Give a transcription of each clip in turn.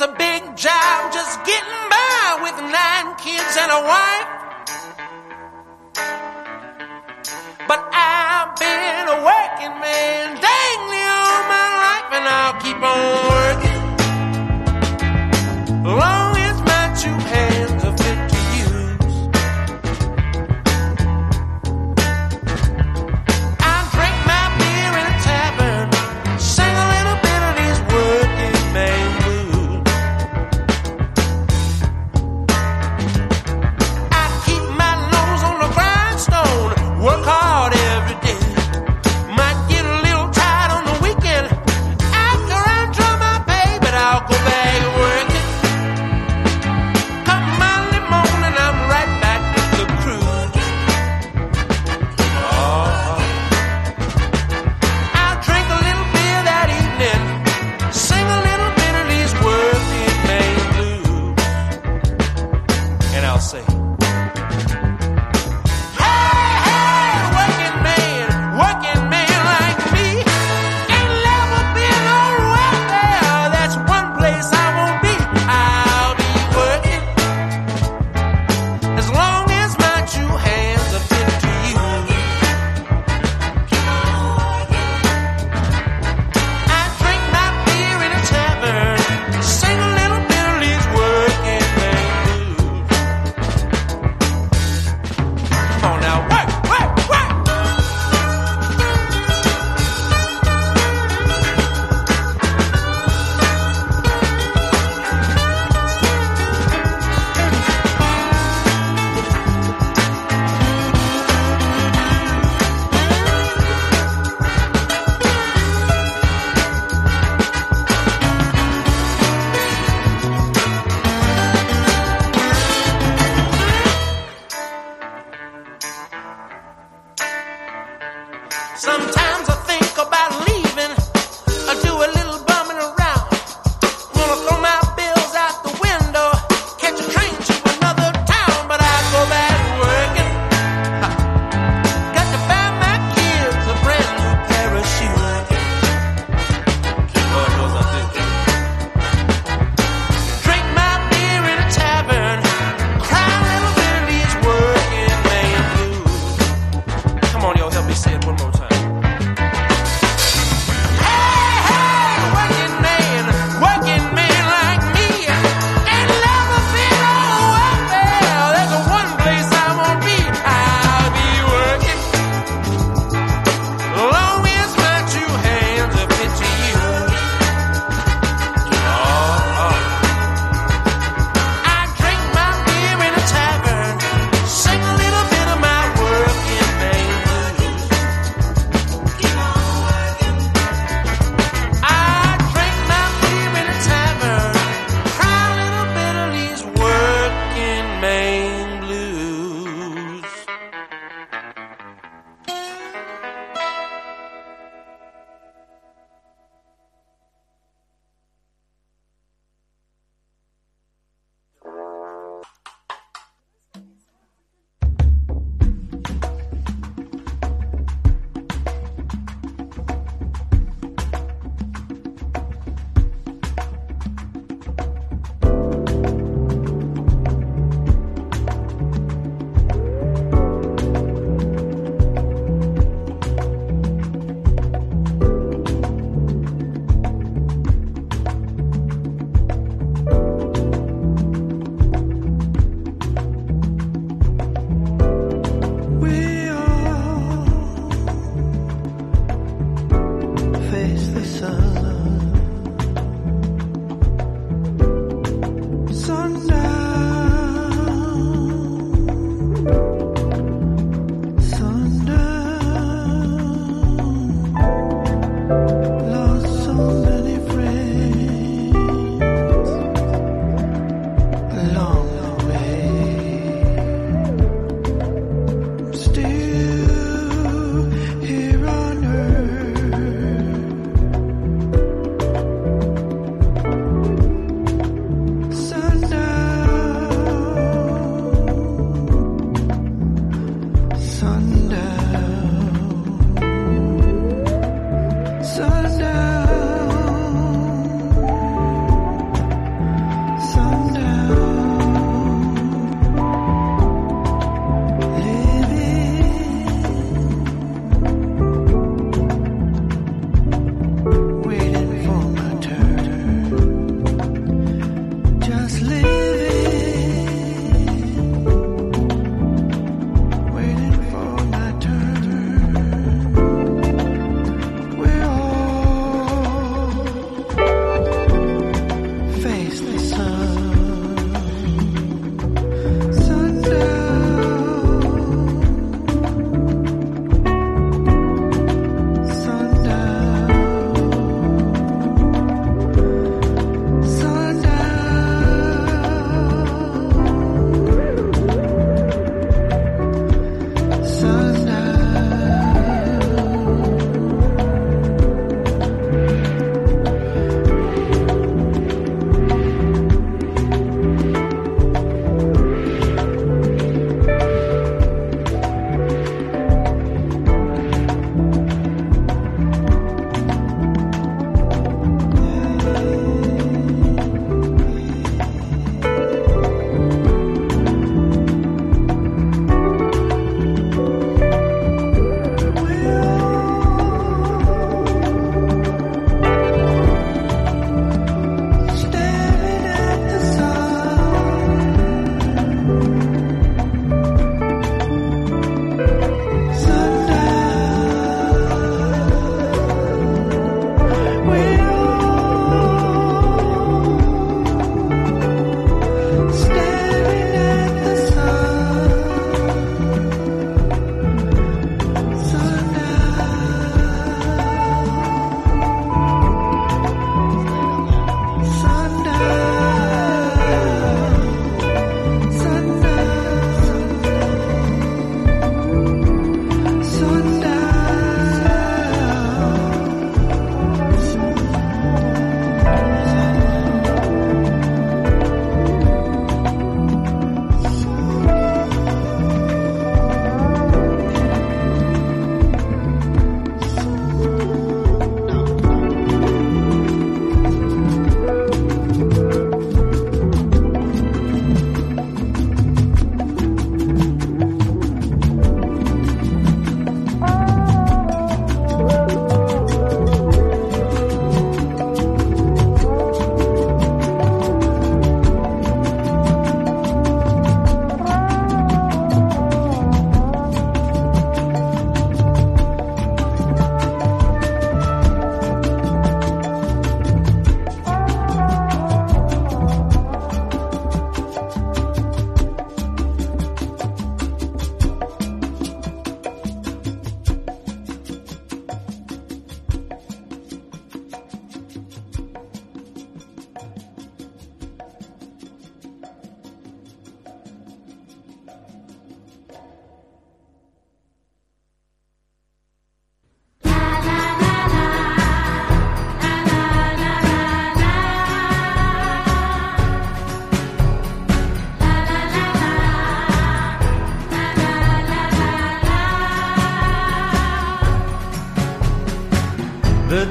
It's a big job just getting by with nine kids and a wife. But I've been a working man dang near all my life and I'll keep on working. Long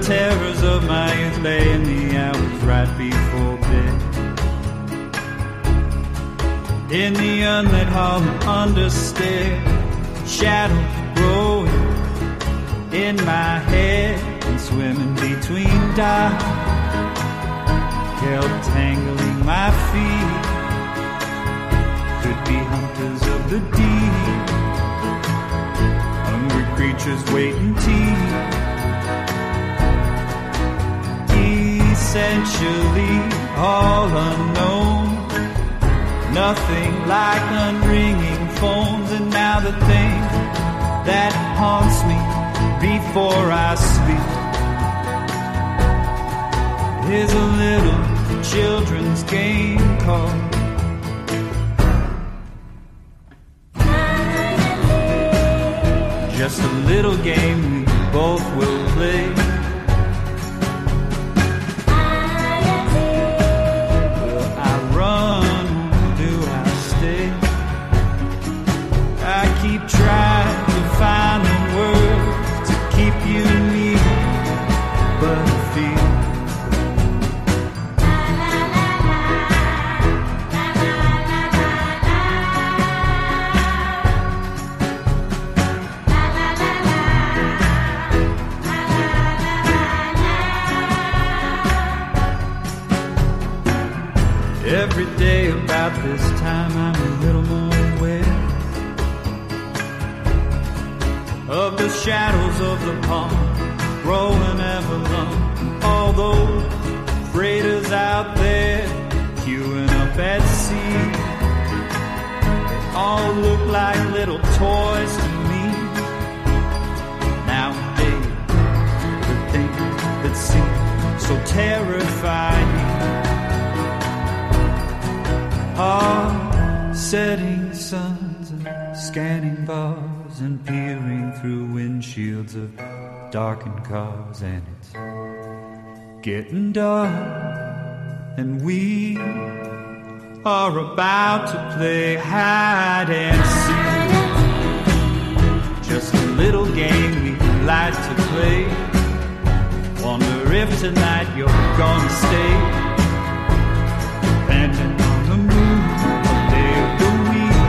terrors of my youth lay in the hours right before bed. In the unlit hall understair, shadows growing Nothing like unringing phones, and now the thing that haunts me before I sleep is a little children's game called. Just a little game we both will play. All look like little toys to me. Nowadays, the things that seem so terrifying are setting suns and scanning bars and peering through windshields of darkened cars and it's getting dark and we are about to play hide and seek just a little game we like to play wonder if tonight you're gonna stay depending on the moon, what day of the week.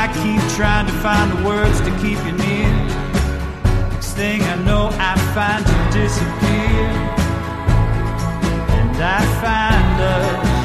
I keep trying to find the words to keep you near. Next thing I know, I find you disappear, and I find us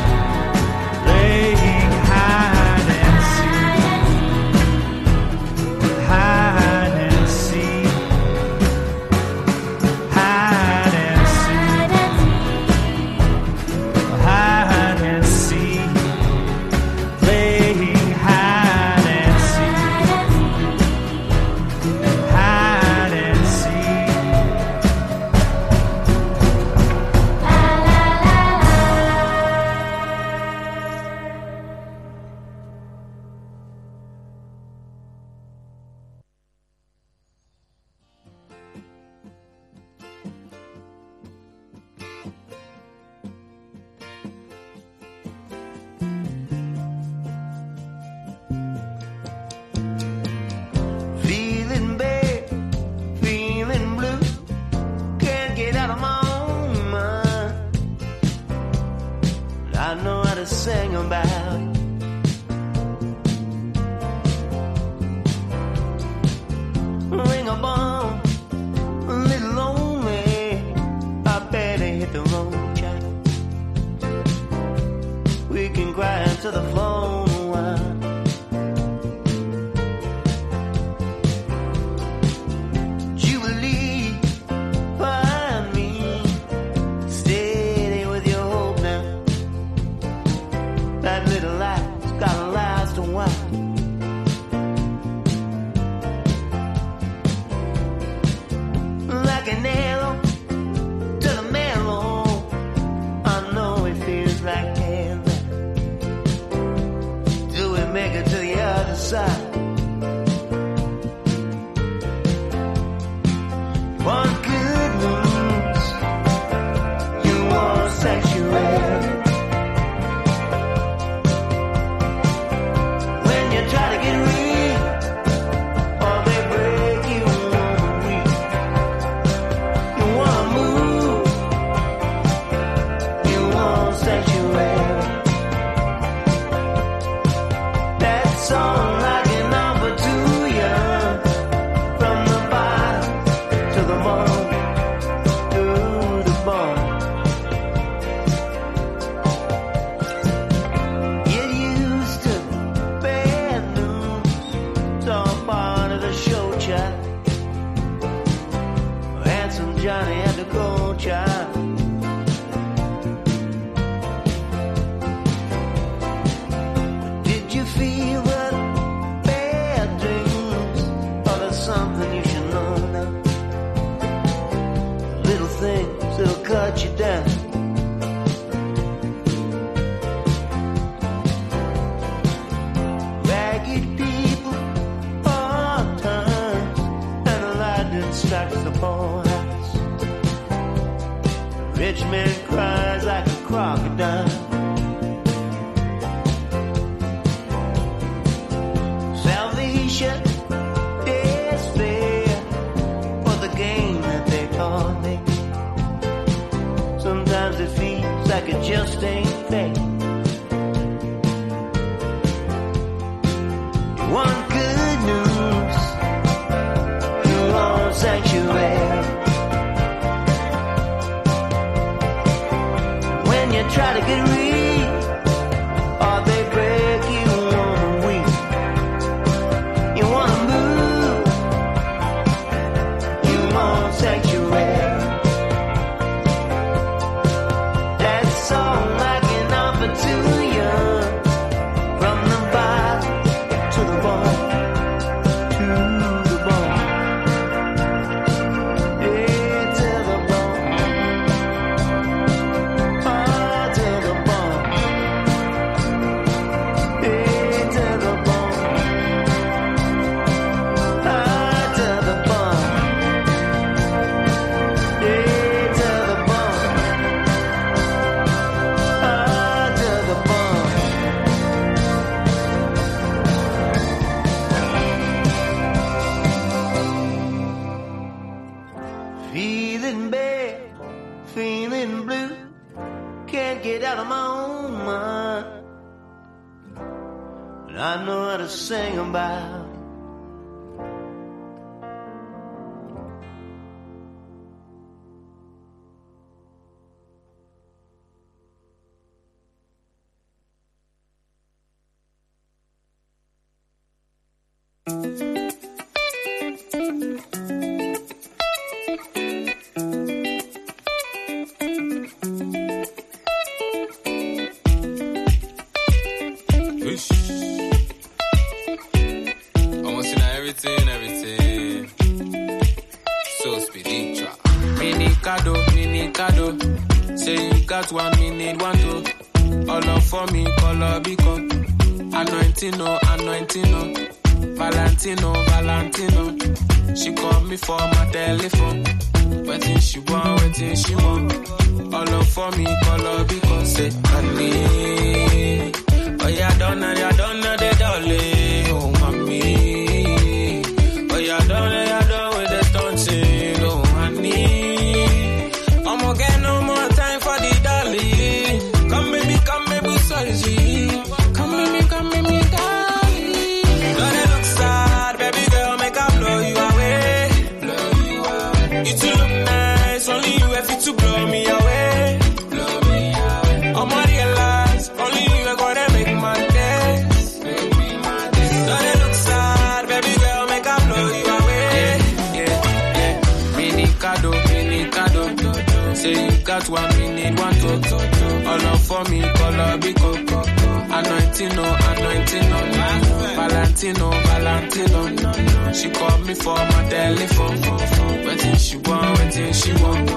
Valentino, Valentino, Valentino. She called me for my telephone. Waiting she want, waiting she want.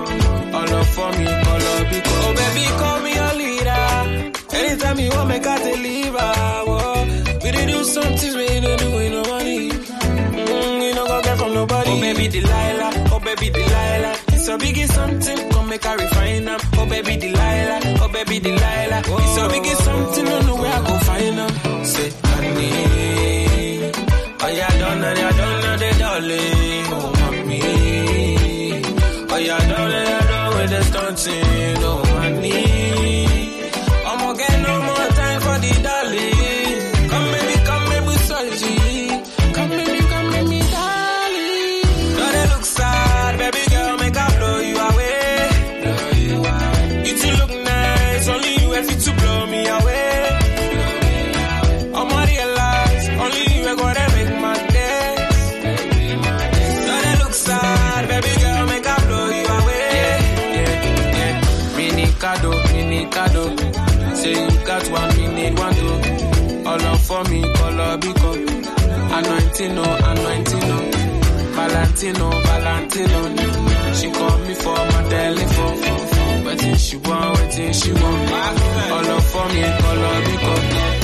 All up for me, all up because. Oh baby, call me your leader. Anytime you want, make I deliver. Oh, we did do some things we don't do with no money. Mm, you know, go get from nobody. Oh baby, Delilah. Oh baby, Delilah. It's a biggie something, come make I refine them. Oh baby Delilah, oh baby Delilah. It's a biggie something, don't know where I go find them. dancing. anointing, oh, anointing. Valentino, Valentino. She called me for my telephone. Waiting she want, waiting she want. All up for me, all up, because.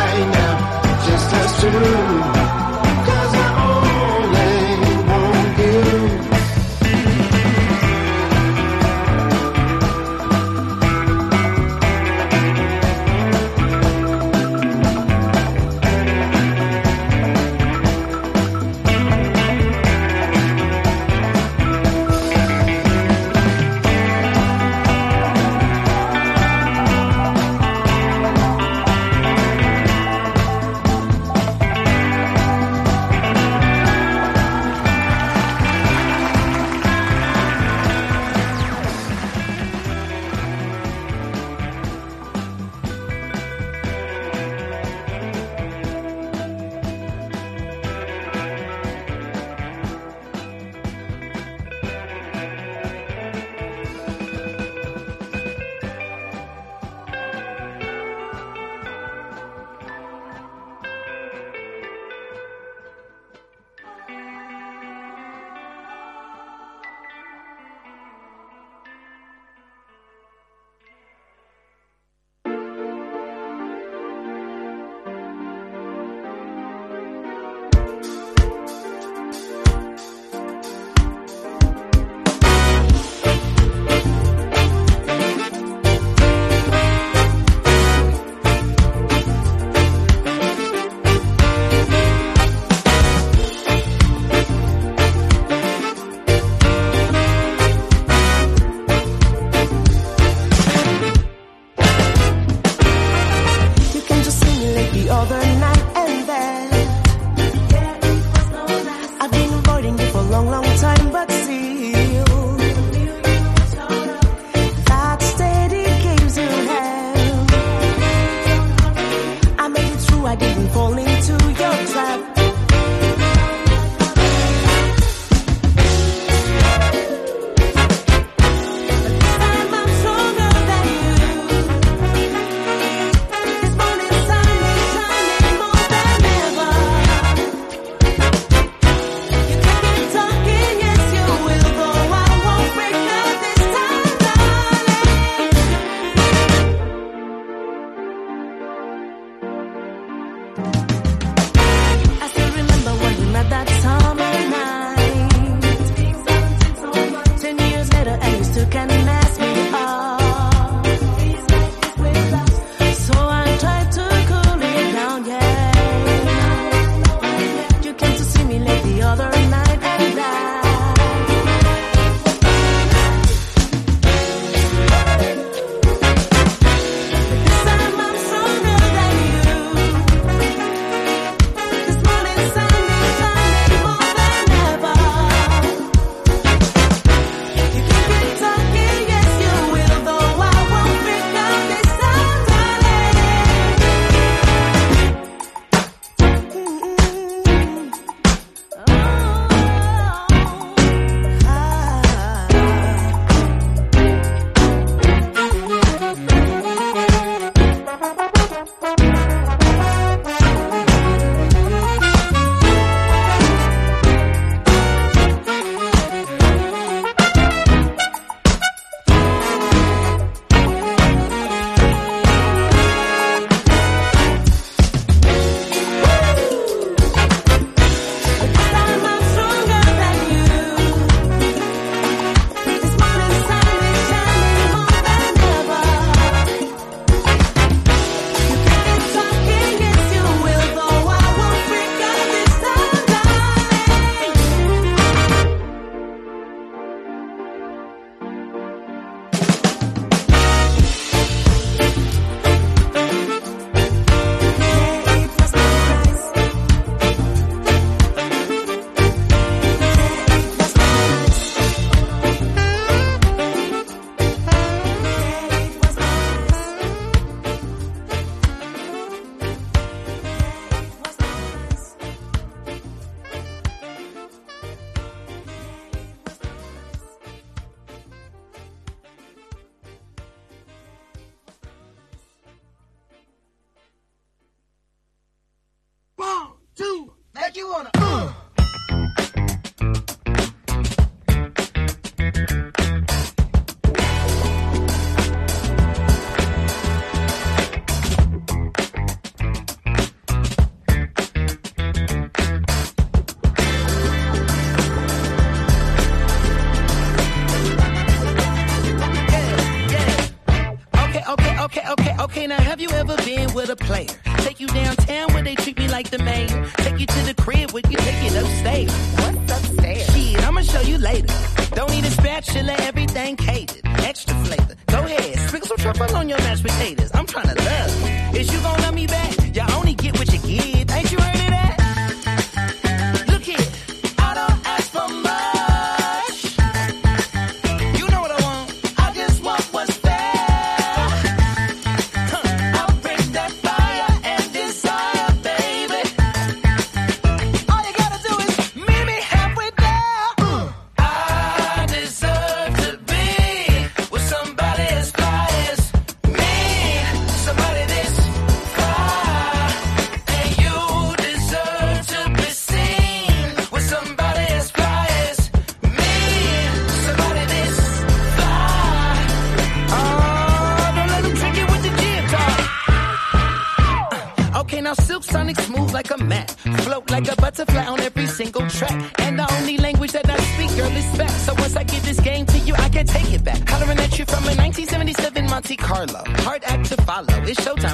right now, just us two.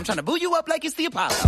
Trying to boo you up like it's the Apollo.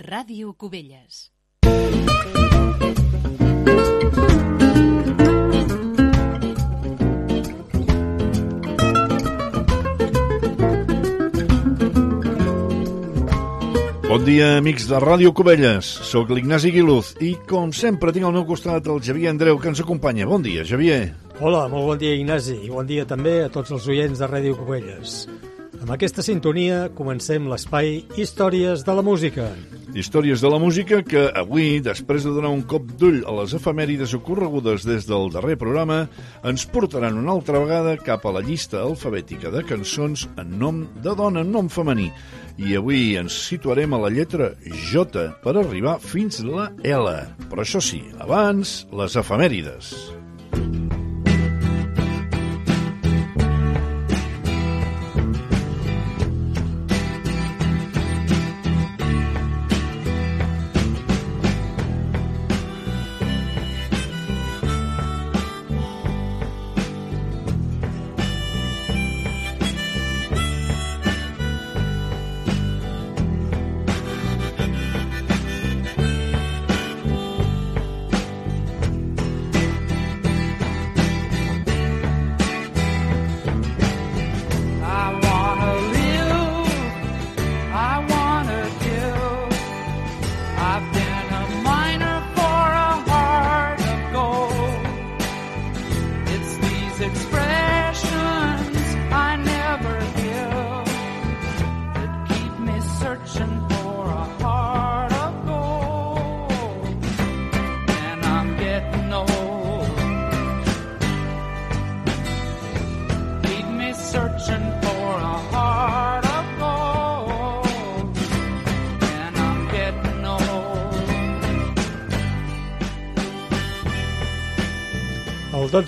Ràdio Cubelles. Bon dia, amics de Ràdio Cubelles. Soc l'Ignasi Guiluz i, com sempre, tinc al meu costat el Xavier Andreu, que ens acompanya. Bon dia, Xavier. Hola, molt bon dia, Ignasi, i bon dia també a tots els oients de Ràdio Cubelles. Amb aquesta sintonia comencem l'espai Històries de la Música. Històries de la música que avui, després de donar un cop d'ull a les efemèrides ocorregudes des del darrer programa, ens portaran una altra vegada cap a la llista alfabètica de cançons en nom de dona, en nom femení. I avui ens situarem a la lletra J per arribar fins la L. Però això sí, abans, les efemèrides. I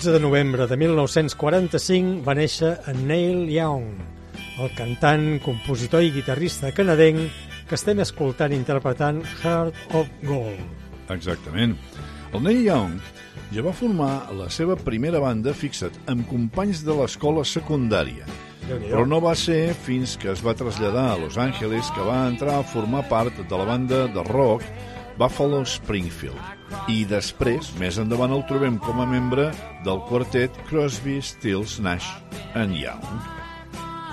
13 de novembre de 1945 va néixer en Neil Young, el cantant, compositor i guitarrista canadenc que estem escoltant interpretant Heart of Gold. Exactament. El Neil Young ja va formar la seva primera banda, fixa't, amb companys de l'escola secundària. Però no va ser fins que es va traslladar a Los Angeles que va entrar a formar part de la banda de rock Buffalo Springfield. I després, més endavant, el trobem com a membre del quartet Crosby, Stills, Nash and Young.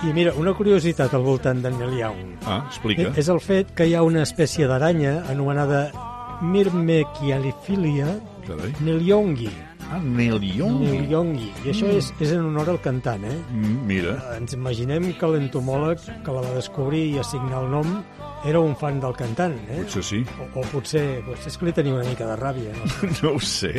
I mira, una curiositat al voltant d'en Neil Young. Ah, explica. És el fet que hi ha una espècie d'aranya anomenada Myrmechialiphilia Carai. niliongi. Ah, Niliongi. Niliongi. I això Mm. és, és en honor al cantant, eh? Mm, Mira, Ens imaginem que l'entomòleg que la va descobrir i assignar el nom era un fan del cantant, eh? potser sí. O, o potser, potser és que li tenia una mica de ràbia, no? sé. No ho sé.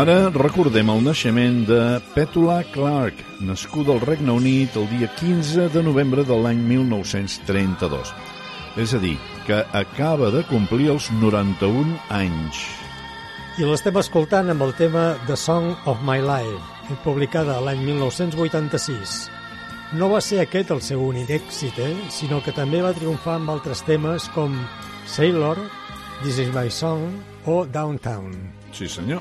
Ara recordem el naixement de Petula Clark, nascuda al Regne Unit el dia 15 de novembre de l'any 1932. És a dir, que acaba de complir els 91 anys. I l'estem escoltant amb el tema The Song of My Life, publicada l'any 1986. No va ser aquest el seu únic èxit, eh? sinó que també va triomfar amb altres temes com Sailor, This is my song o Downtown. Sí, senyor.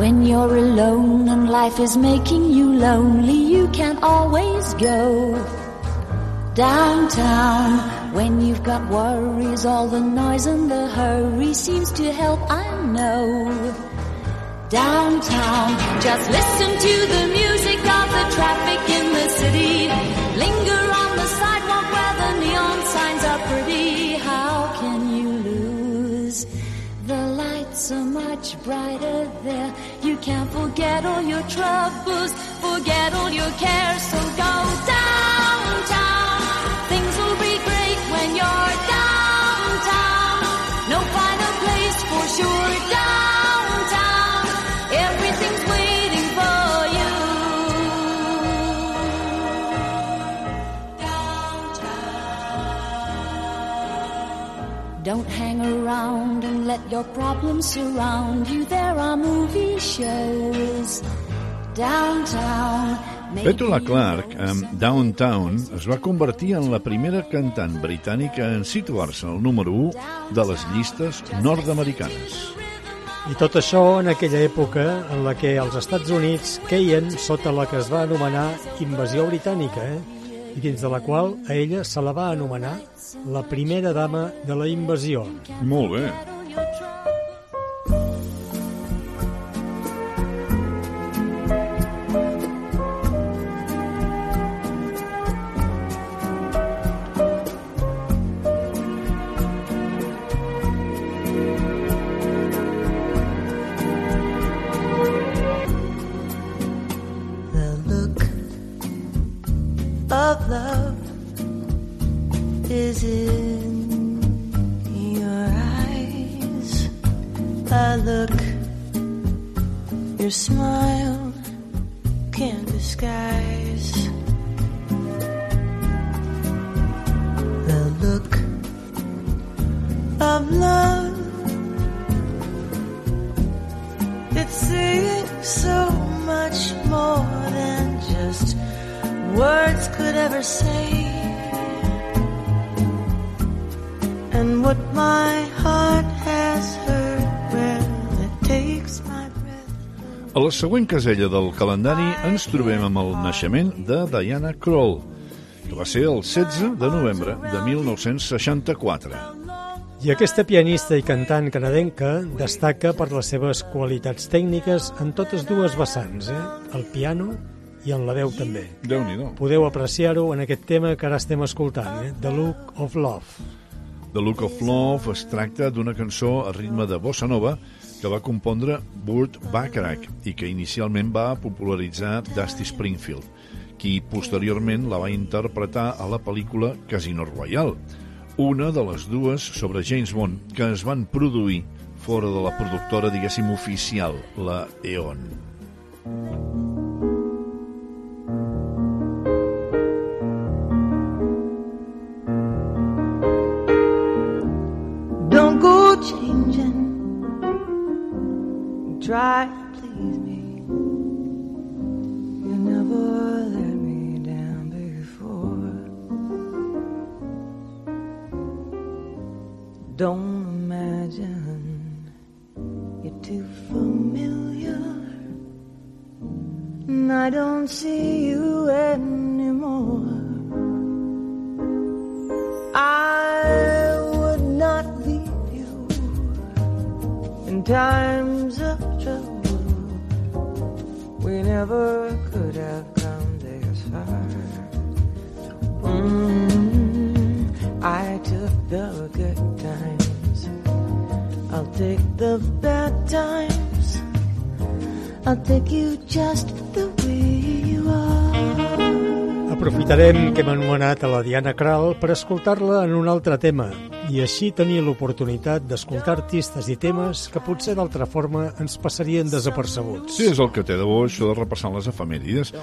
When you're alone and life is making you lonely, you can always go downtown. When you've got worries, all the noise and the hurry seems to help, I know. Downtown, just listen to the music of the traffic in the city. Linger on the sidewalk where the neon signs are pretty. How can you lose? The lights are much brighter there. You can't forget all your troubles, forget all your cares. So go downtown. Around and let your problems surround you. There are movie shows downtown. Petula Clark, amb Downtown, es va convertir en la primera cantant britànica en situar-se al número 1 de les llistes nord-americanes. I tot això en aquella època en la que als Estats Units queien sota la que es va anomenar invasió britànica, eh? I dins de la qual a ella se la va anomenar la primera dama de la invasió. Molt bé. Of love is in your eyes. A look your smile can't disguise. The look of love. It's so much more than just words could ever say. And what my heart has heard, well, it takes my A la següent casella del calendari ens trobem amb el naixement de Diana Krall, que va ser el 16 de novembre de 1964. I aquesta pianista i cantant canadenca destaca per les seves qualitats tècniques en totes dues vessants, eh? el piano i en la veu també. déu nhi Podeu apreciar-ho en aquest tema que ara estem escoltant, eh? The Look of Love. The Look of Love es tracta d'una cançó a ritme de bossa nova que va compondre Burt Bacharach i que inicialment va popularitzar Dusty Springfield, qui posteriorment la va interpretar a la pel·lícula Casino Royale, una de les dues sobre James Bond que es van produir fora de la productora, diguéssim, oficial, la E.ON. Don't changing. Try to please me. You never let me down before. Don't imagine you're too familiar. And I don't see you anymore. I in times of trouble. We never could have come this far. Mm, I took the good times. I'll take the bad times. I'll take you just the way you are. Aprofitarem que hem anomenat a la Diana Krall per escoltar-la en un altre tema i així tenir l'oportunitat d'escoltar artistes i temes que potser d'altra forma ens passarien desapercebuts. Sí, és el que té de bo això de repassar les efemèrides.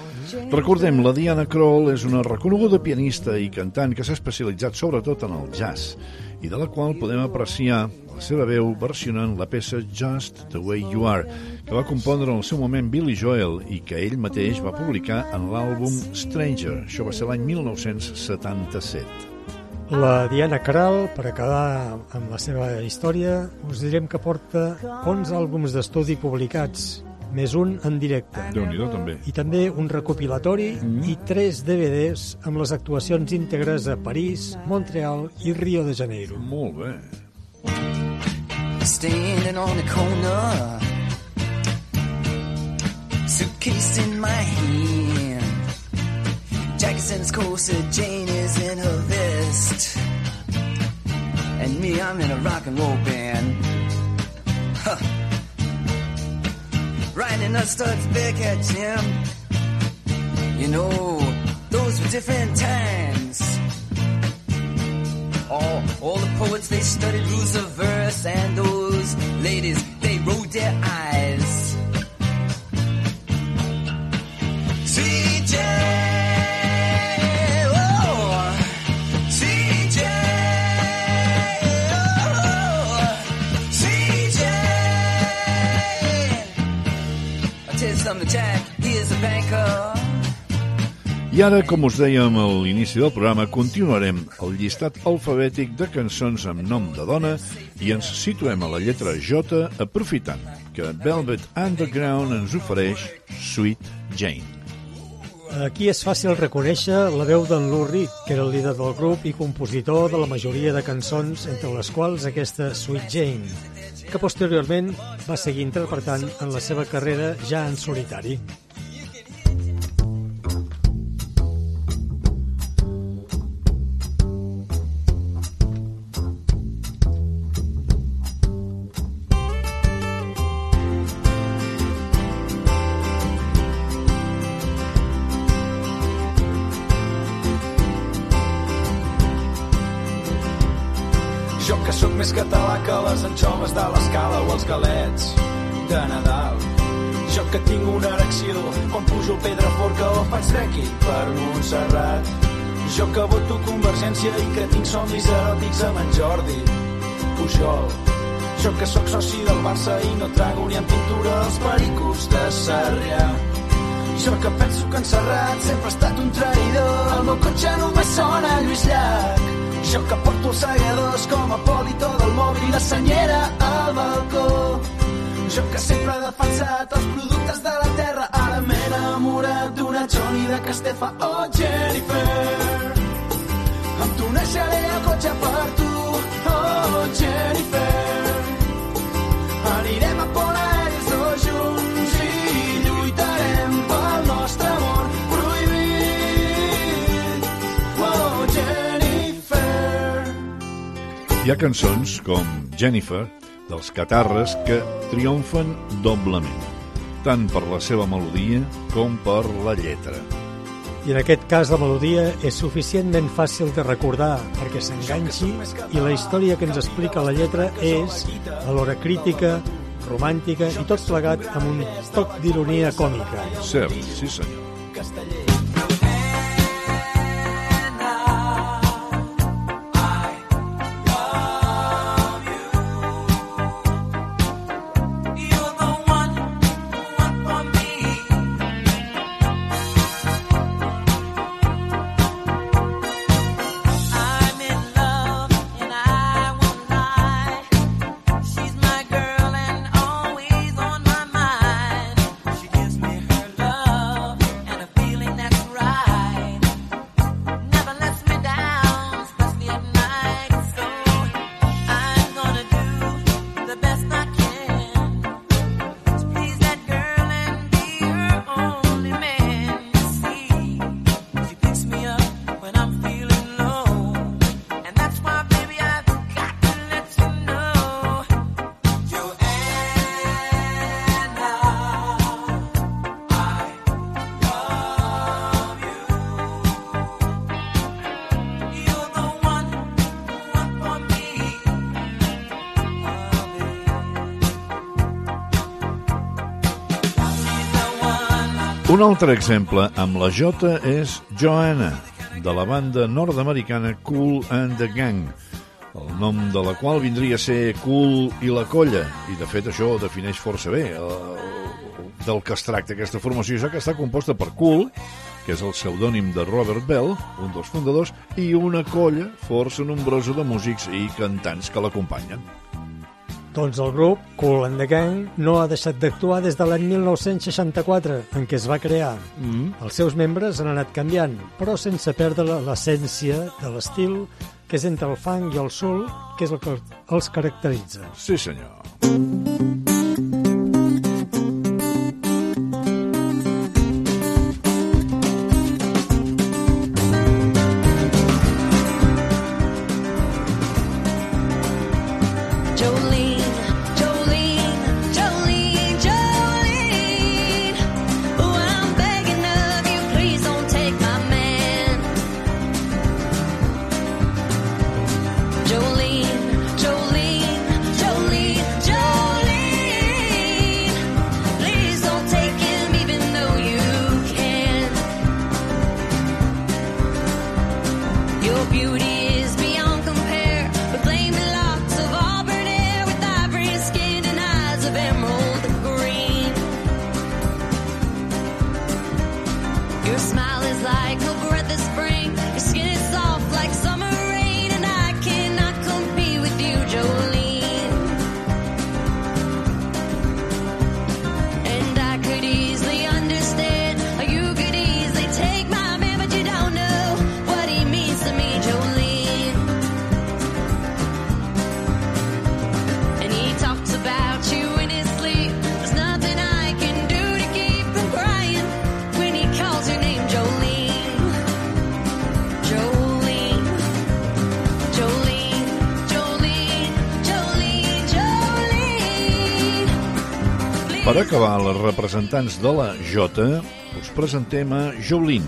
Recordem, la Diana Krall és una reconeguda pianista i cantant que s'ha especialitzat sobretot en el jazz i de la qual podem apreciar la seva veu versionant la peça Just the Way You Are, que va compondre en el seu moment Billy Joel i que ell mateix va publicar en l'àlbum Stranger. Això va ser l'any 1977. La Diana Krall, per acabar amb la seva història, us direm que porta 11 àlbums d'estudi publicats, més un en directe. Déu-n'hi-do, també. I també un recopilatori i 3 DVDs amb les actuacions íntegres a París, Montreal i Rio de Janeiro. Molt bé. Standing on the corner, suitcase in my hand. Jack's in his corset, Jane is in her vest. And me, I'm in a rock and roll band. Huh. Riding nuts studs back at Jim. You know, those were different times. All, all the poets, they studied rules of verse, and those ladies, they rolled their eyes. I ara, com us dèiem a l'inici del programa, continuarem el llistat alfabètic de cançons amb nom de dona i ens situem a la lletra J aprofitant que Velvet Underground ens ofereix Sweet Jane. Aquí és fàcil reconèixer la veu d'en Lou Reed, que era el líder del grup i compositor de la majoria de cançons, entre les quals aquesta Sweet Jane, que posteriorment va seguir interpretant en la seva carrera ja en solitari. Sarrià. Jo que penso que en Serrat sempre ha estat un traïdor. El meu cotxe només sona Lluís Llach. Jo que porto els segadors com a polito del mòbil i la senyera al balcó. Jo que sempre he defensat els productes de la terra, ara m'he enamorat d'una Johnny de Castefa o oh, Jennifer. Em tuneixaré el cotxe per Hi ha cançons com Jennifer, dels Catarres, que triomfen doblement, tant per la seva melodia com per la lletra. I en aquest cas la melodia és suficientment fàcil de recordar perquè s'enganxi i la història que ens explica la lletra és alhora crítica, romàntica i tot plegat amb un toc d'ironia còmica. Cert, sí senyor. Un altre exemple amb la J és Joanna, de la banda nord-americana Cool and the Gang, el nom de la qual vindria a ser Cool i la colla, i de fet això defineix força bé el, del que es tracta aquesta formació, ja que està composta per Cool, que és el pseudònim de Robert Bell, un dels fundadors, i una colla força nombrosa de músics i cantants que l'acompanyen. Doncs el grup Cool and the Gang no ha deixat d'actuar des de l'any 1964, en què es va crear. Mm. Els seus membres han anat canviant, però sense perdre l'essència de l'estil que és entre el funk i el soul, que és el que els caracteritza. Sí, senyor. Jolene, Jolene, representants de la J us presentem a Jolene,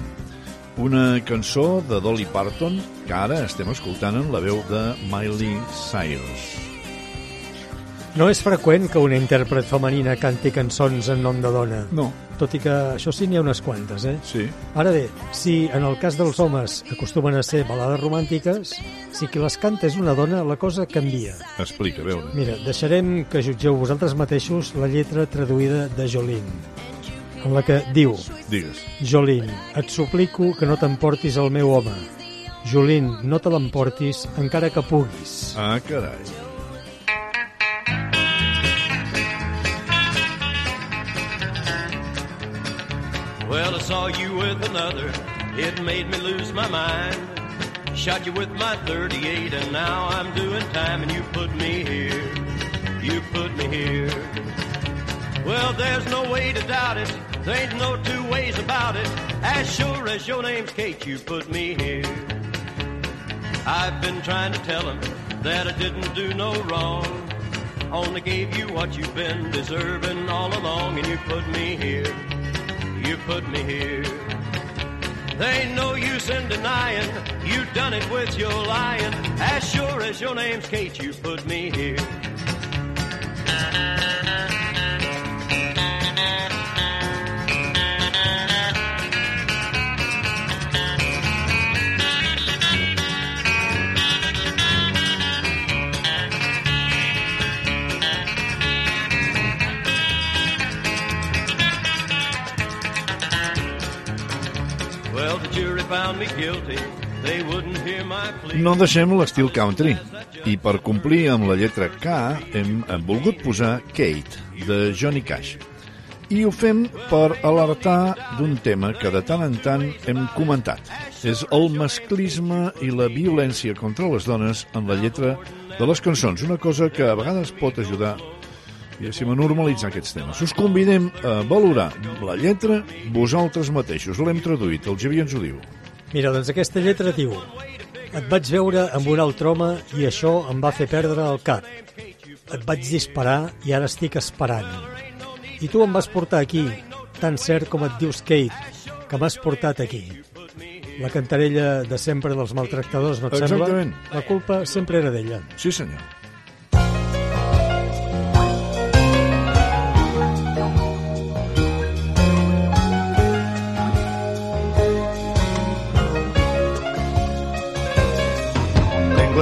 una cançó de Dolly Parton que ara estem escoltant en la veu de Miley Cyrus. No és freqüent que una intèrpret femenina canti cançons en nom de dona. No. Tot i que això sí n'hi ha unes quantes, eh? Sí. Ara bé, si en el cas dels homes acostumen a ser balades romàntiques, si qui les canta és una dona, la cosa canvia. Explica, a veure. Mira, deixarem que jutgeu vosaltres mateixos la lletra traduïda de Jolene, en la que diu Digues. Jolene, et suplico que no t'emportis el meu home. Jolene, no te l'emportis encara que puguis. Ah, carai. Well, I saw you with another. It made me lose my mind. Shot you with my 38, and now I'm doing time, and you put me here. You put me here. Well, there's no way to doubt it. There ain't no two ways about it. As sure as your name's Kate, you put me here. I've been trying to tell him that I didn't do no wrong. Only gave you what you've been deserving all along, and you put me here. You put me here. There ain't no use in denying you done it with your lying. As sure as your name's Kate, you put me here. No deixem l'estil country. I per complir amb la lletra K hem, hem volgut posar Kate, de Johnny Cash. I ho fem per alertar d'un tema que de tant en tant hem comentat. És el masclisme i la violència contra les dones en la lletra de les cançons. Una cosa que a vegades pot ajudar diguéssim, a normalitzar aquests temes. Us convidem a valorar la lletra vosaltres mateixos. L'hem traduït, el Xavier ens ho diu. Mira, doncs aquesta lletra diu Et vaig veure amb un altre home i això em va fer perdre el cap. Et vaig disparar i ara estic esperant. I tu em vas portar aquí, tan cert com et dius Kate, que m'has portat aquí. La cantarella de sempre dels maltractadors, no et Exactament. sembla? La culpa sempre era d'ella. Sí, senyor.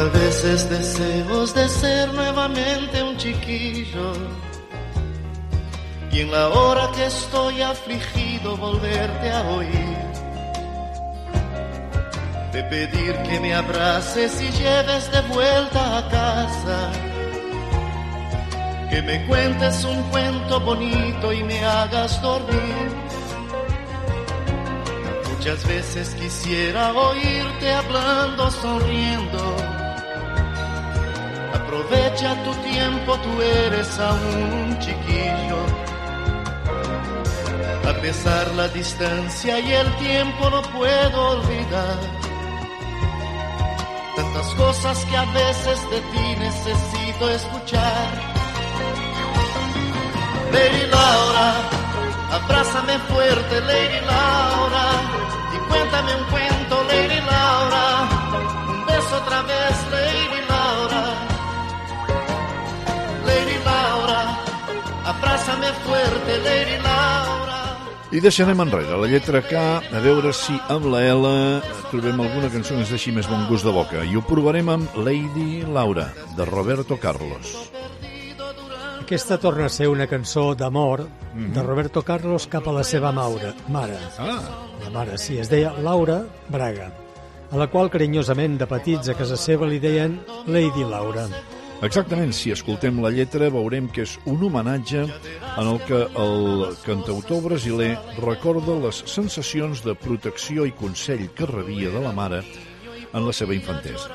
Tengo a veces deseos de ser nuevamente un chiquillo y en la hora que estoy afligido volverte a oír. De pedir que me abraces y lleves de vuelta a casa. Que me cuentes un cuento bonito y me hagas dormir. Muchas veces quisiera oírte hablando, sonriendo. Aprovecha tu tiempo, tú eres aún un chiquillo. A pesar la distancia y el tiempo no puedo olvidar. Tantas cosas que a veces de ti necesito escuchar. Lady Laura, abrázame fuerte, Lady Laura, y cuéntame un cuento, Lady Dame fuerte, Lady Laura. I deixarem enrere la lletra K a veure si amb la L trobem alguna cançó que ens deixi més bon gust de boca. I ho provarem amb Lady Laura, de Roberto Carlos. Aquesta torna a ser una cançó d'amor de Roberto Carlos cap a la seva maura, mare. Ah. La mare, sí, es deia Laura Braga, a la qual carinyosament de petits a casa seva li deien Lady Laura. Exactament, si escoltem la lletra veurem que és un homenatge en el que el cantautor brasiler recorda les sensacions de protecció i consell que rebia de la mare en la seva infantesa.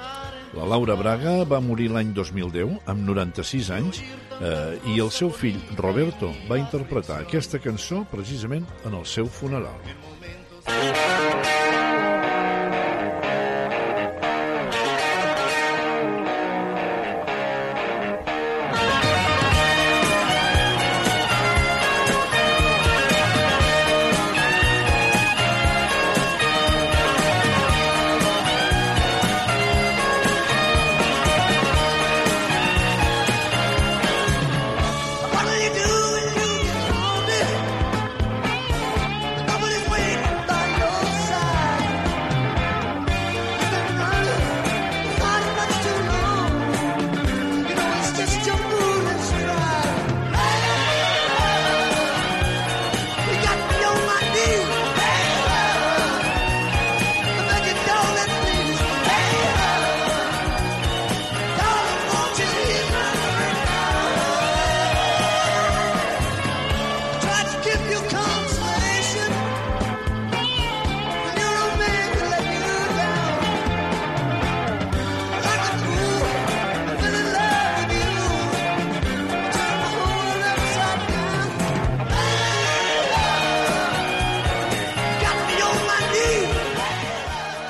La Laura Braga va morir l'any 2010, amb 96 anys, eh, i el seu fill, Roberto, va interpretar aquesta cançó precisament en el seu funeral. What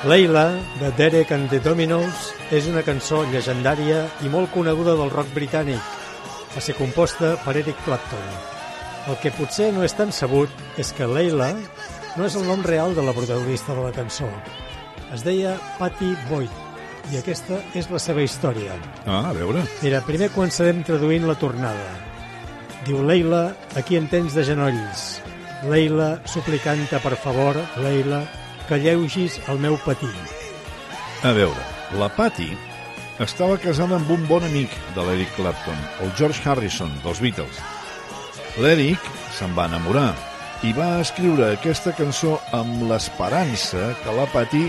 Leila, de Derek and the Dominos, és una cançó llegendària i molt coneguda del rock britànic, a ser composta per Eric Clapton. El que potser no és tan sabut és que Leila no és el nom real de la protagonista de la cançó. Es deia Patty Boyd, i aquesta és la seva història. Ah, a veure. Mira, primer començarem traduint la tornada. Diu Leila, aquí en tens de genolls. Leila, suplicant-te per favor, Leila, que lleugis el meu patí. A veure, la Patty estava casada amb un bon amic de l'Eric Clapton, el George Harrison, dels Beatles. L'Eric se'n va enamorar i va escriure aquesta cançó amb l'esperança que la Patty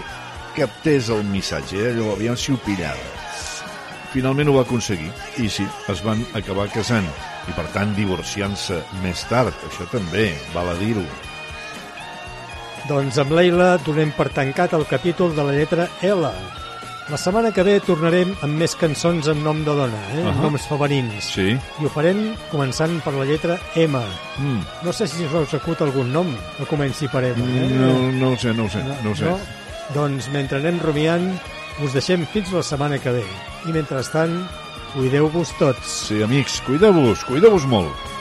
captés el missatge, allò aviam si ho pillava. Finalment ho va aconseguir, i sí, es van acabar casant, i per tant divorciant-se més tard, això també, val a dir-ho. Doncs amb Leila donem per tancat el capítol de la lletra L. La setmana que ve tornarem amb més cançons en nom de dona, eh? Ahà. amb noms femenins. Sí. I ho farem començant per la lletra M. Mm. No sé si us acut algun nom que comenci per M. Eh? No, no ho sé, no ho sé, no, ho sé. No? Doncs mentre anem rumiant, us deixem fins la setmana que ve. I mentrestant, cuideu-vos tots. Sí, amics, cuideu-vos, cuideu-vos molt.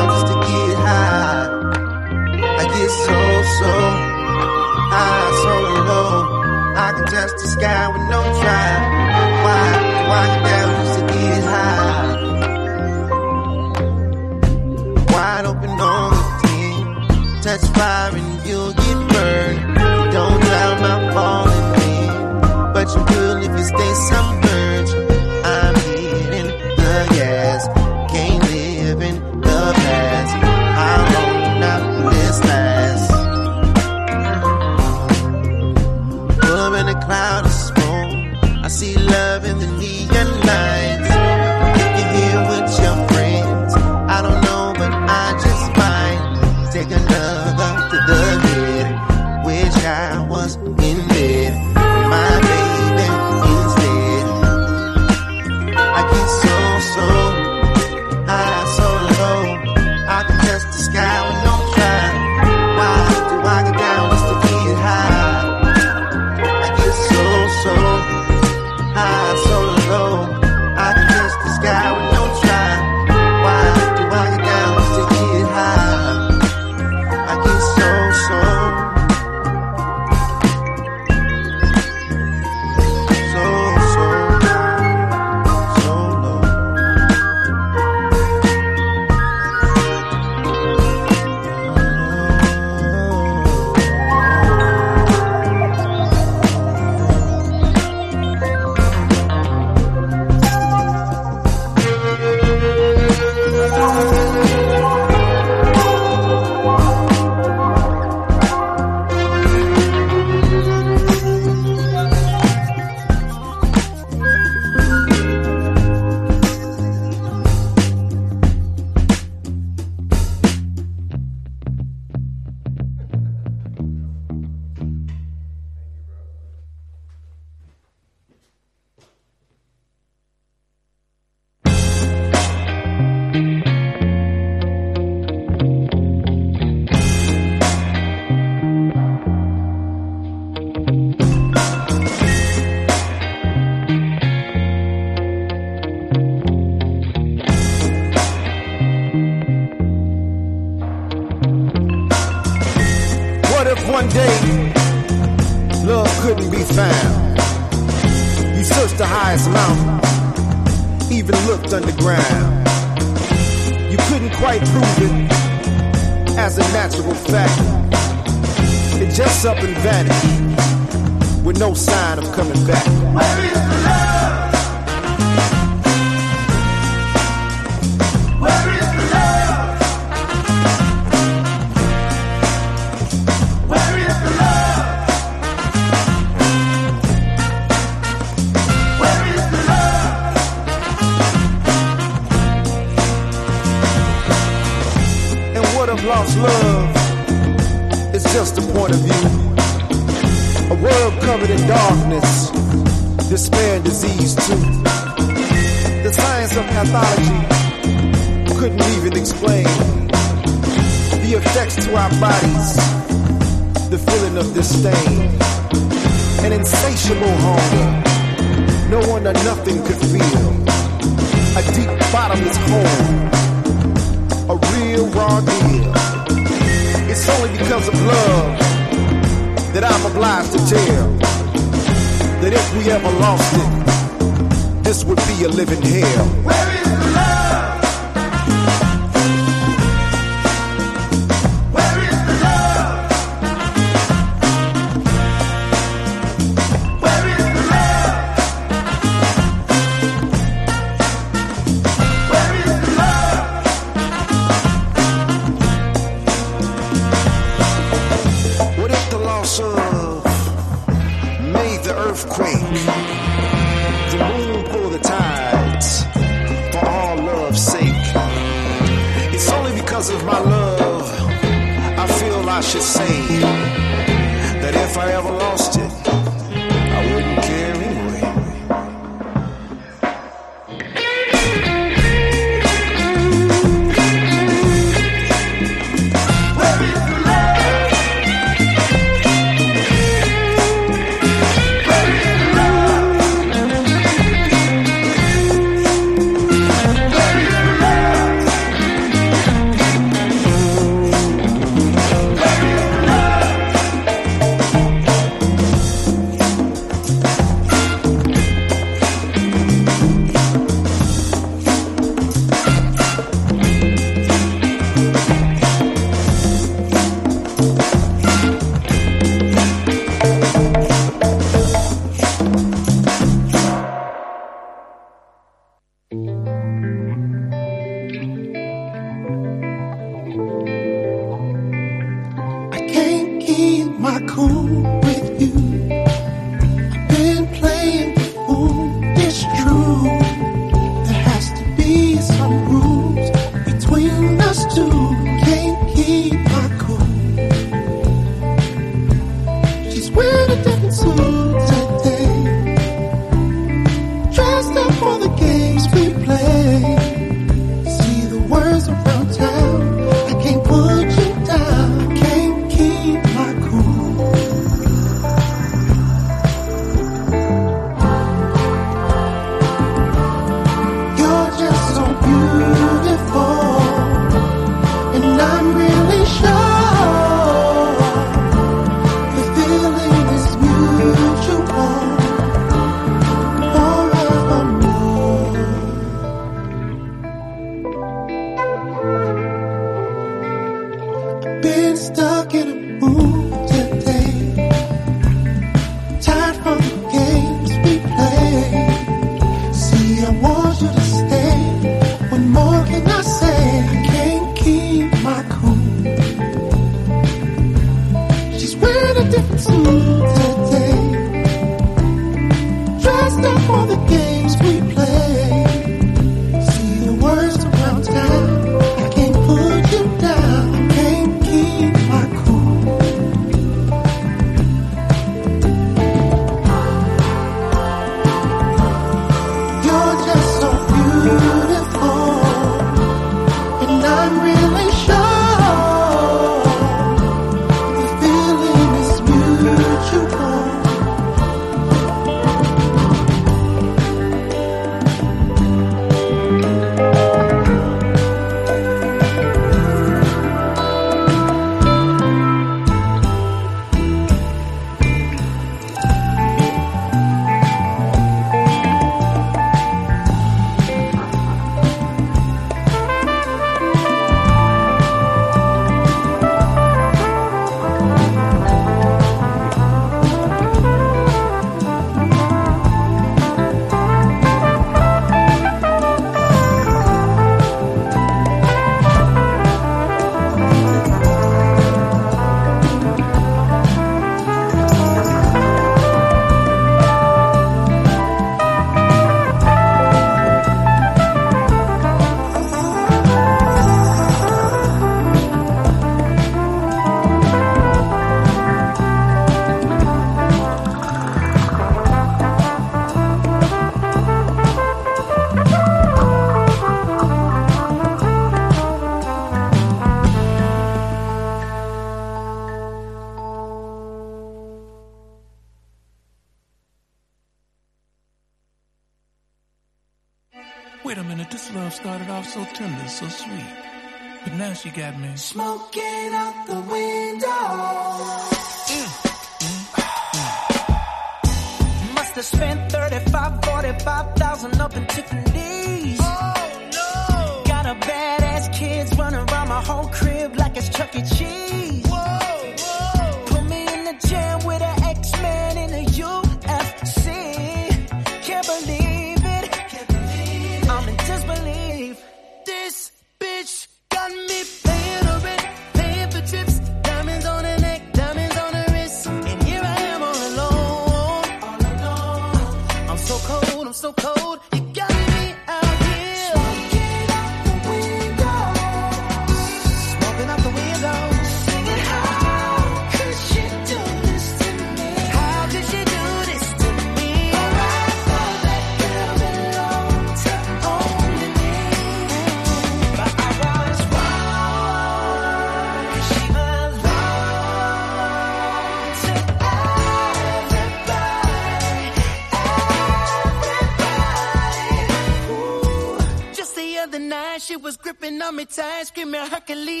stomach ice cream and Hercules.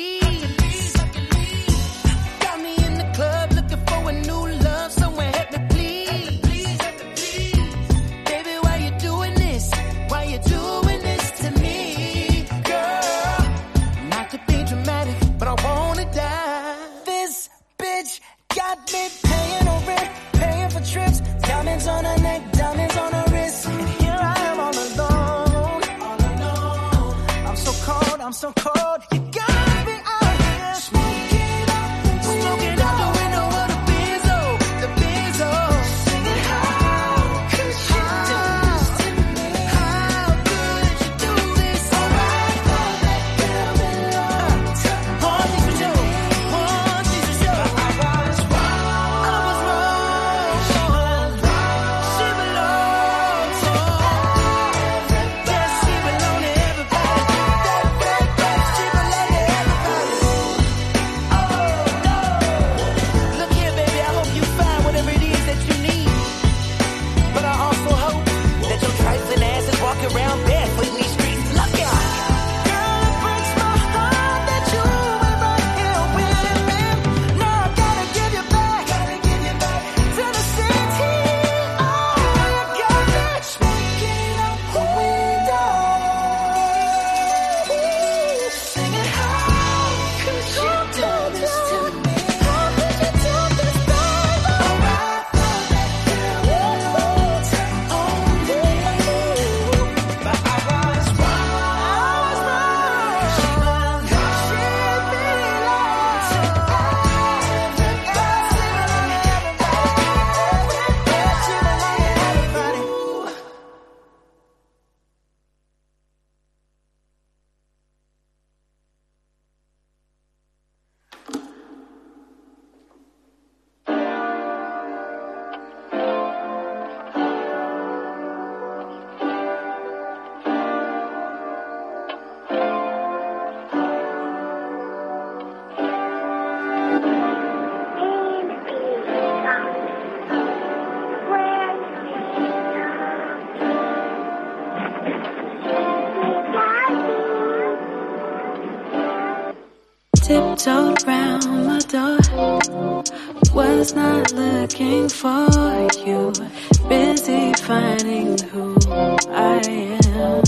Tiptoed my door. Was not looking for you, busy finding who I am.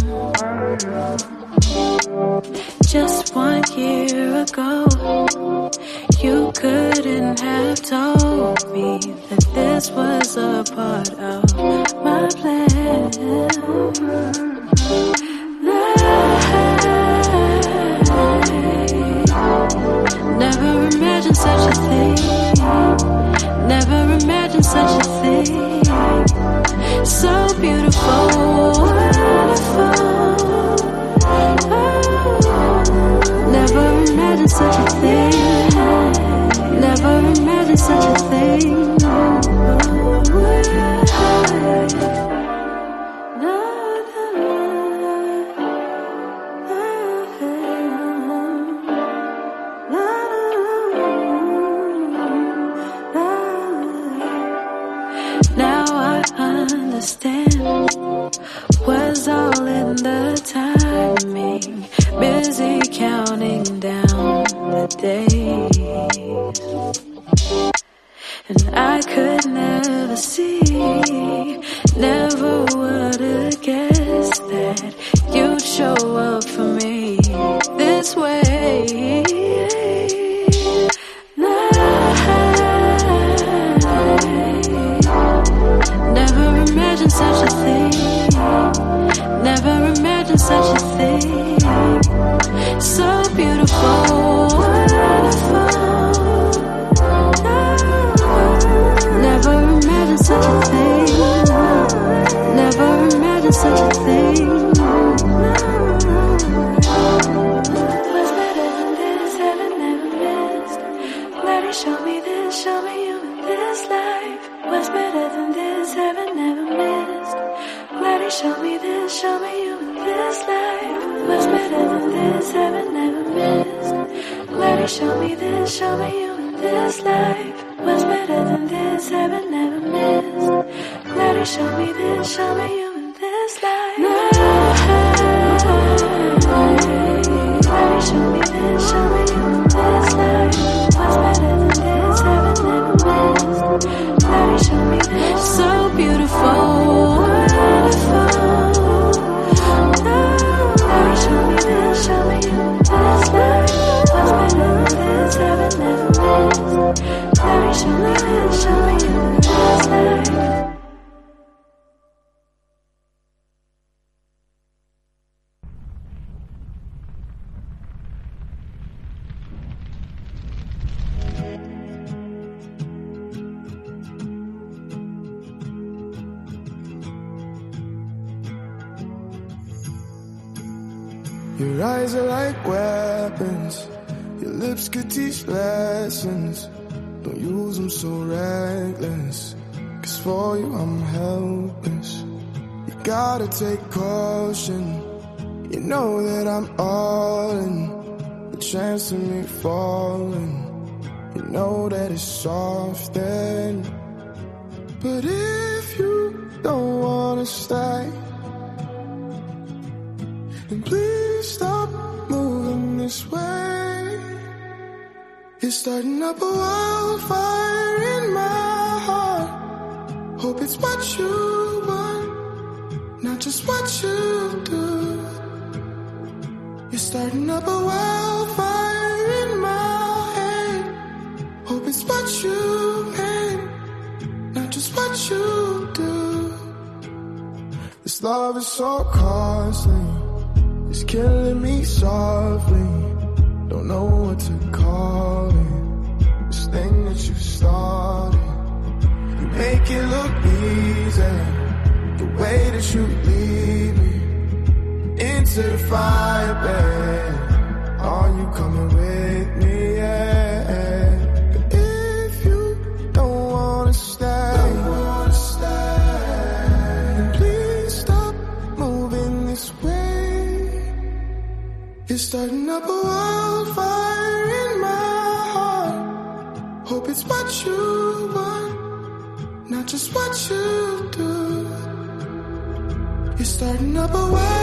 Just one year ago, you couldn't have told me that this was a Your eyes are like weapons. Your lips could teach lessons. Don't use them so reckless. Cause for you I'm helpless. You gotta take caution. You know that I'm all in. The chance of me falling. You know that it's soft then. But if you don't wanna stay, then please this way. You're starting up a wildfire in my heart. Hope it's what you want, not just what you do. You're starting up a wildfire in my head. Hope it's what you meant, not just what you do. This love is so costly. Killing me softly. Don't know what to call it. This thing that you started. You make it look easy. The way that you lead me into the fire, babe. Are you coming with me? Yeah. You're starting up a wildfire in my heart. Hope it's what you want, not just what you do. You're starting up a wildfire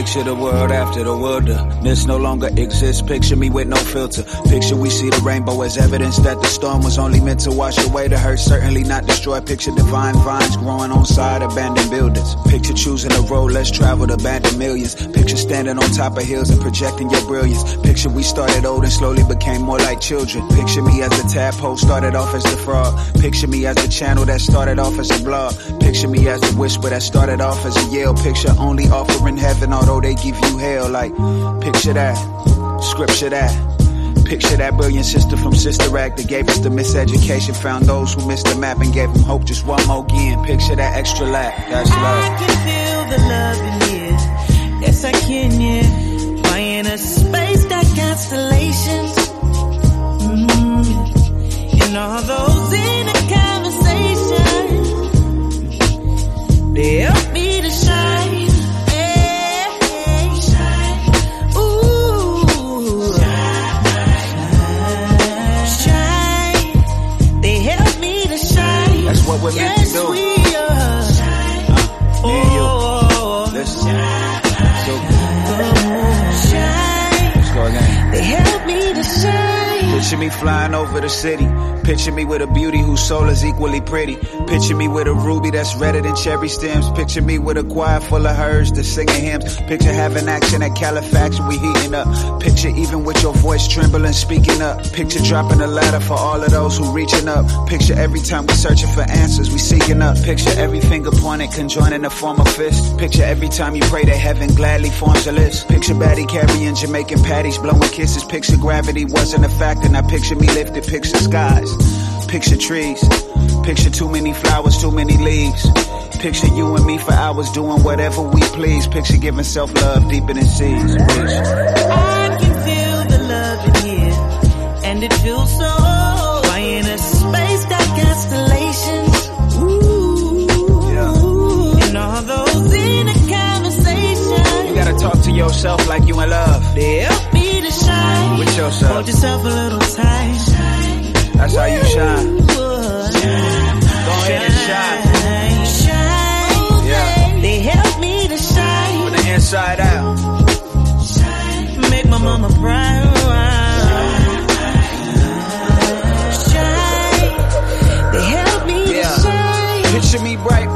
Picture the world after the wilderness no longer exists. Picture me with no filter. Picture we see the rainbow as evidence that the storm was only meant to wash away the hurt, certainly not destroy. Picture divine vines growing on side abandoned buildings. Picture choosing a road less traveled, abandoned millions. Picture standing on top of hills and projecting your brilliance. Picture we started old and slowly became more like children. Picture me as a tadpole started off as the frog. Picture me as a channel that started off as a blog. Picture me as a whisper that started off as a yell. Picture only offering heaven, they give you hell. Like, picture that, scripture that. Picture that brilliant sister from Sister Act that gave us the miseducation, found those who missed the map and gave them hope just one more again. Picture that extra lap, that's love. I can feel the love in here. Yes, I can, yeah. Why in a space got constellations? Mm. And all those in a conversation. They what we're meant to yes, do. we are. Me and you. Oh. Listen. So, Shine. let's go again. They help me to shine. Picture me flying over the city. Picture me with a beauty whose soul is equally pretty. Picture me with a ruby that's redder than cherry stems. Picture me with a choir full of hers that's singing hymns. Picture having action at Califax, we heating up. Picture even with your voice trembling, speaking up. Picture dropping a ladder for all of those who reaching up. Picture every time we searching for answers, we seeking up. Picture every finger pointed, conjoining to form a fist. Picture every time you pray that heaven gladly forms a list. Picture Batty carrying Jamaican patties, blowing kisses. Picture gravity wasn't a factor, now picture me lifted. Picture skies, picture trees. Picture too many flowers, too many leaves. Picture you and me for hours doing whatever we please. Picture giving self love deeper than seas. I can feel the love in here, and it feels so. Why in a space that constellations? Ooh, and all those in a conversation. You gotta talk to yourself like you in love. Help me to shine. With yourself. Hold yourself a little tight. That's how you shine. Go ahead and shine. Shine. Yeah. They help me to shine. From the inside out. Make my mama proud. Shine. They help me to Yeah. shine. Picture me bright,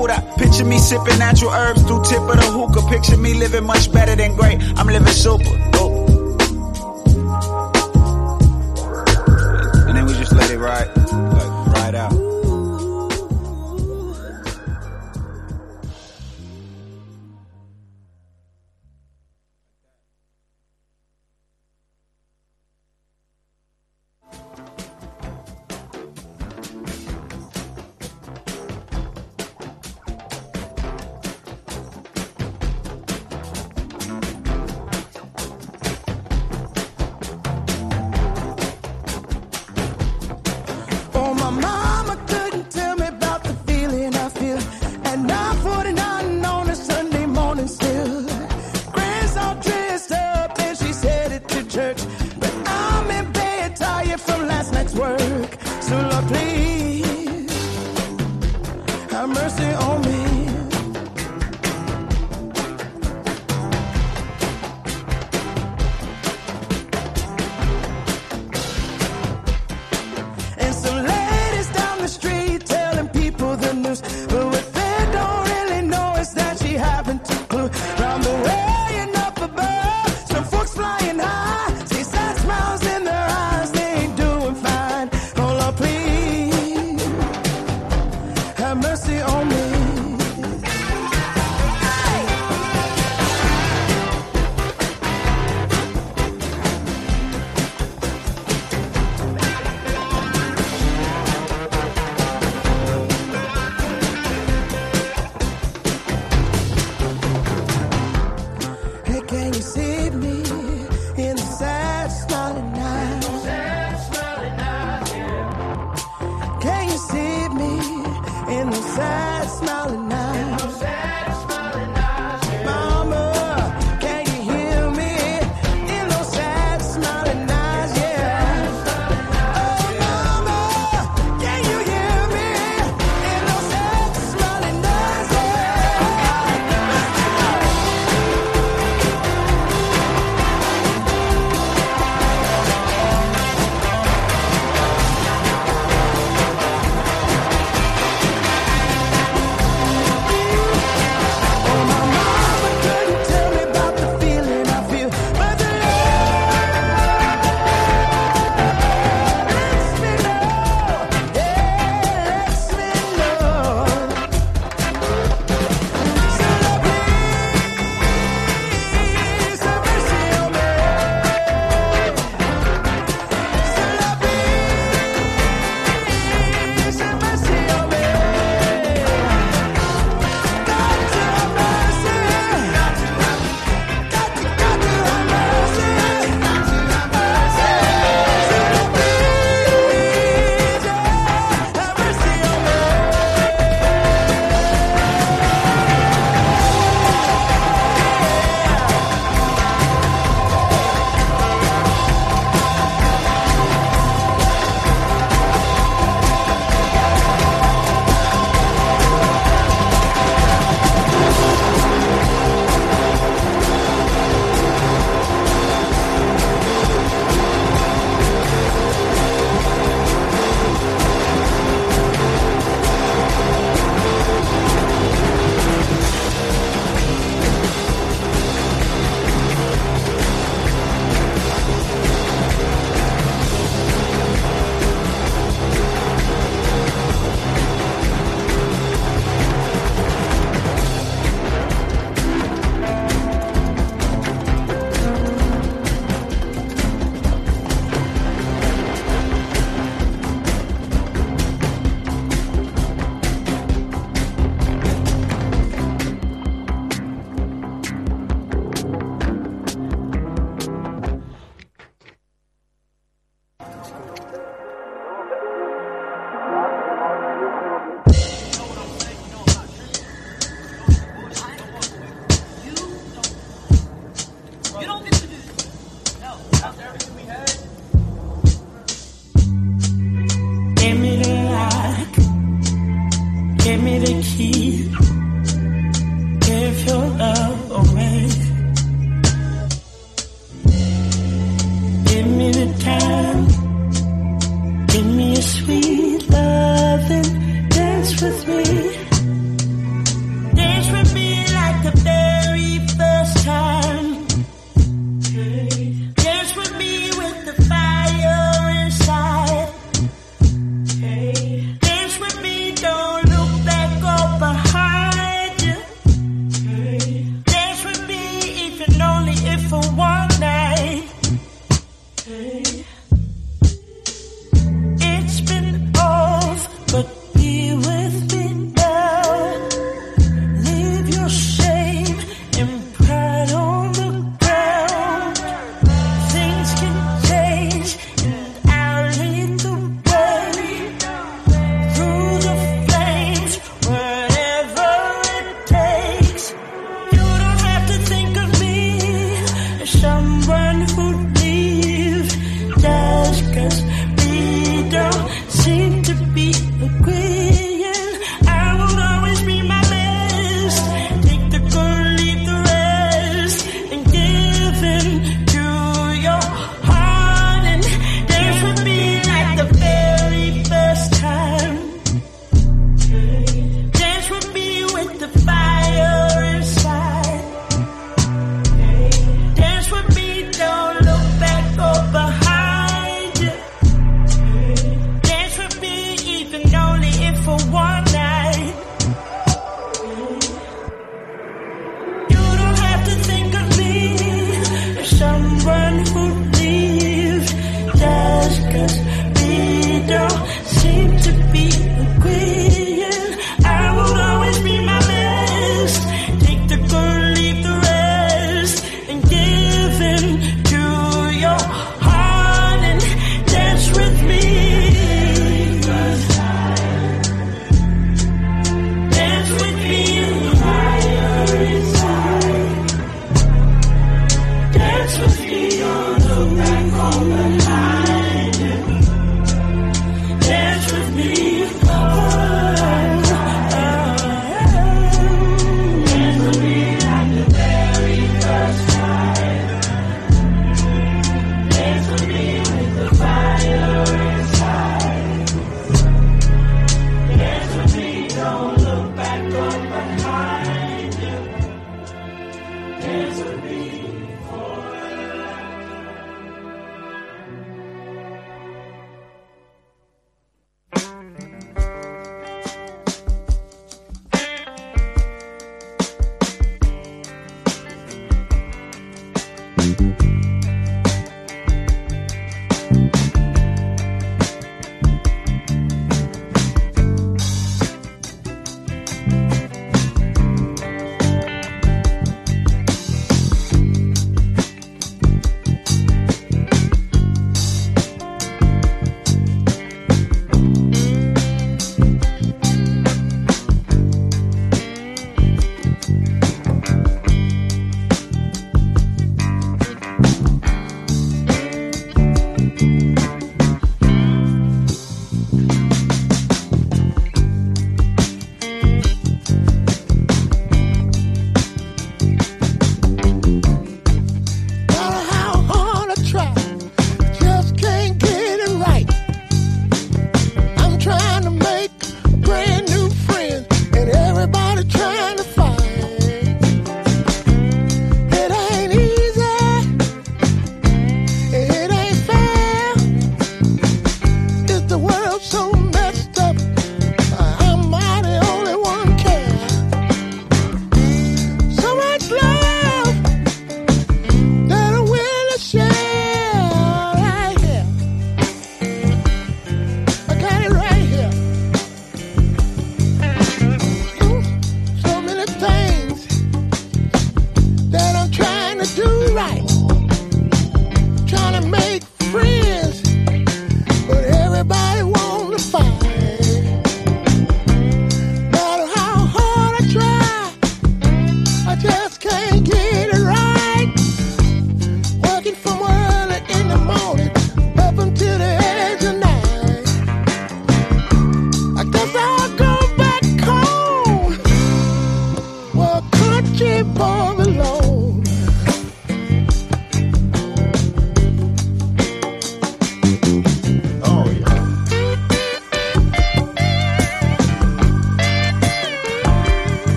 Picture me sipping natural herbs through tip of the hookah. Picture me living much better than great. I'm living super. Oh. And then we just let it ride,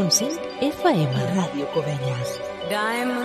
107.5 FM. Ràdio are forever.